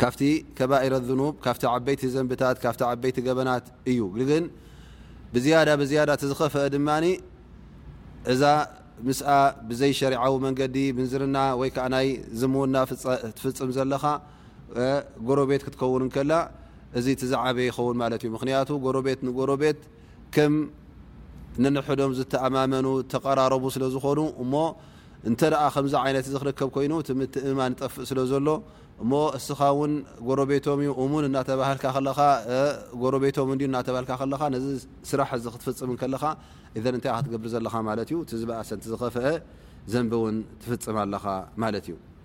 ካብቲ ከባኢረ ኣዙኑብ ካብቲ ዓበይቲ ዘንብታት ካብቲ ዓበይቲ ገበናት እዩ ግን ብዝያዳ ብዝያዳ እቲ ዝኸፈአ ድማ እዛ ምስኣ ብዘይ ሸሪዓዊ መንገዲ ምንዝርና ወይ ከዓ ናይ ዝምውና ትፍፅም ዘለኻ ጎረቤት ክትከውን እንከላ እዚ እቲ ዝዓበየ ይኸውን ማለት እዩ ምክንያቱ ጎረቤት ንጎረቤት ከም ነንሕዶም ዝተኣማመኑ ተቀራረቡ ስለ ዝኾኑ እሞ እንተ ከምዚ ዓይነት እዚ ክርከብ ኮይኑ እቲ ምትእምማን ይጠፍእ ስለ ዘሎ እሞ እስኻ ውን ጎረቤቶም ዩ እሙን እናተባህልካ ከለኻ ጎረቤቶም እንድዩ እናተባህልካ ከለኻ ነዚ ስራሕ እዚ ክትፍፅም ከለኻ እዘን እንታይ ክትገብር ዘለኻ ማለት ዩ እቲ ዝበእሰ እቲ ዝኸፍአ ዘንቢ ውን ትፍፅም ኣለኻ ማለት እዩ።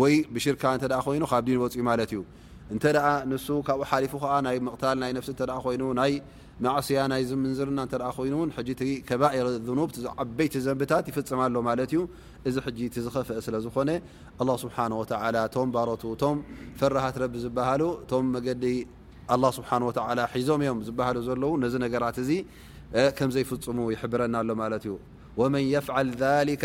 ወይ ብሽርካ እንተ ኮይኑ ካብ ዲን ወፅዩ ማለት እዩ እንተ ንሱ ካብኡ ሓሊፉ ከዓ ናይ ምቕታል ናይ ነፍሲ እተ ኮይኑ ናይ ማዕስያ ናይ ዝምንዝርና እተ ኮይኑ ውን ሕጂ እቲ ከባኢር ኑብ ዓበይቲ ዘንብታት ይፍፅም ኣሎ ማለት እዩ እዚ ሕጂ እቲ ዝኸፍአ ስለ ዝኾነ ኣላ ስብሓን ወተላ ቶም ባሮቱ እቶም ፈራሃት ረቢ ዝበሃሉ እቶም መገዲ ኣላ ስብሓን ወተላ ሒዞም እዮም ዝበሃሉ ዘለዉ ነዚ ነገራት እዚ ከምዘይፍፅሙ ይሕብረና ኣሎ ማለት እዩ ወመን የፍዓል ሊካ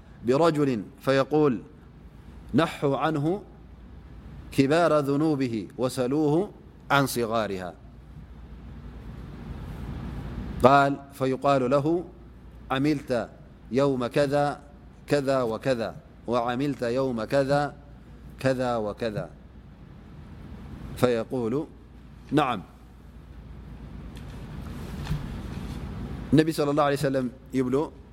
برجل فيقول نحو عنه كبار ذنوبه وسلوه عن صغارها الفيقال له وعملت يوم كذا كذا وكذا فيقول نعما صى الله عليه سلم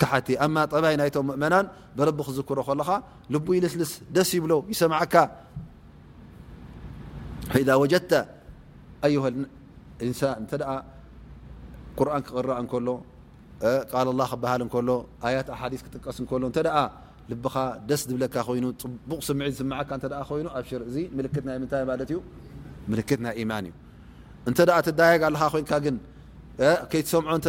ካሓቲ ኣማ ጠባይ ናይቶም ምእመናን ብረቢ ክዝክሮ ከለኻ ልቡ ይልስልስ ደስ ይብሎ ይሰምዓካ ፈኢዛ ወጀድተ ኣዩሃ ኢንሳን እንተ ቁርን ክቕረኣ እንከሎ ቃል ላ ክበሃል እንከሎ ኣያት ኣሓዲስ ክጥቀስ እንከሎ እንተ ልብኻ ደስ ዝብለካ ኮይኑ ፅቡቕ ስምዒት ዝስምዓካ እተ ኮይኑ ኣብሽር እዚ ምልክት ናይ ምንታይ ማለት እዩ ምልክት ናይ ኢማን እዩ እንተ ትዳየግ ኣለኻ ኮይንካ ግን ከይትሰምዖ እተ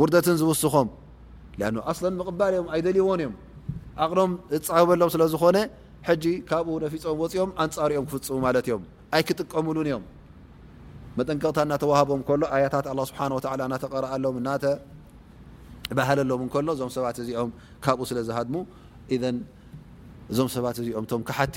ውርደትን ዝውስኾም ኣ ኣስለን ምቕባል እዮም ኣይደልዎን እዮም ዓቕሎም ዝፃበበሎም ስለ ዝኾነ ሕጂ ካብኡ ነፊፆም ወፅኦም ኣንፃር ኦም ክፍፅሙ ማለት እዮም ኣይክጥቀምሉን እዮም መጠንቀቕታ እናተዋህቦም ከሎ ኣያታት ኣላ ስብሓን ወተላ እናተቐረኣሎም እናተባህለሎም እንከሎ እዞም ሰባት እዚኦም ካብኡ ስለ ዝሃድሙ እዘን እዞም ሰባት እዚኦም ቶም ክሓቲ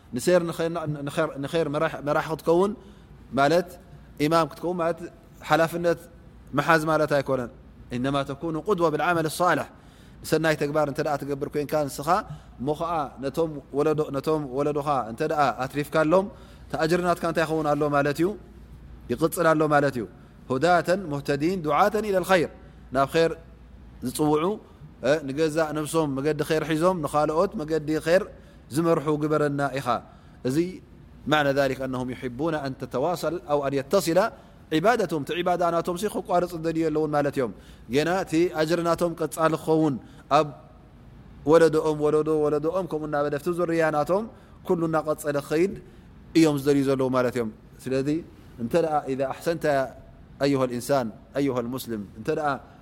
ንሰይር ንኸይር መራሒ ክትከውን ማለት ኢማም ክትከውን ማለት ሓላፍነት መሓዝ ማለት ኣይኮነን እነማ ተኩኑ ቁድወ ብዓመል ሳልሕ ንሰናይ ተግባር እተ ትገብር ኮንካ ንስኻ እሞ ከዓ ነቶም ወለዶኻ እተ ኣትሪፍካሎም ተኣጅርናትካ እንታይ ይኸውን ኣሎ ማለት እዩ ይቕፅል ኣሎ ማለት እዩ ሁዳተን ሙህተዲን ዱዓተን ኢለ ኸይር ናብ ኸይር ዝፅውዑ ንገዛእ ነብሶም መገዲ ኸይር ሒዞም ንካልኦት መገዲ ር ዝመርሑ ግበረና ኢኻ እዚ ማዕነ ዛሊክ ኣነሁም ዩሒቡና ኣን ተተዋሰል ኣው ኣን የተስላ ዒባደትሁም እቲ ዒባዳ ናቶም ሲ ክቋርፅ ዝደልዩ የለውን ማለት እዮም ጌና እቲ ኣጅሪ ናቶም ቀፃሊ ክኸውን ኣብ ወለዶኦም ወለዶ ወለዶኦም ከምኡ እናበለ ፍቲ ዝርያ ናቶም ኩሉ እናቐፀለ ክኸይድ እዮም ዝደልዩ ዘለዉ ማለት እዮም ስለዚ እንተ ኣሕሰንተ ኣዩሃ ልእንሳን ኣዩሃ ልሙስሊም እንተ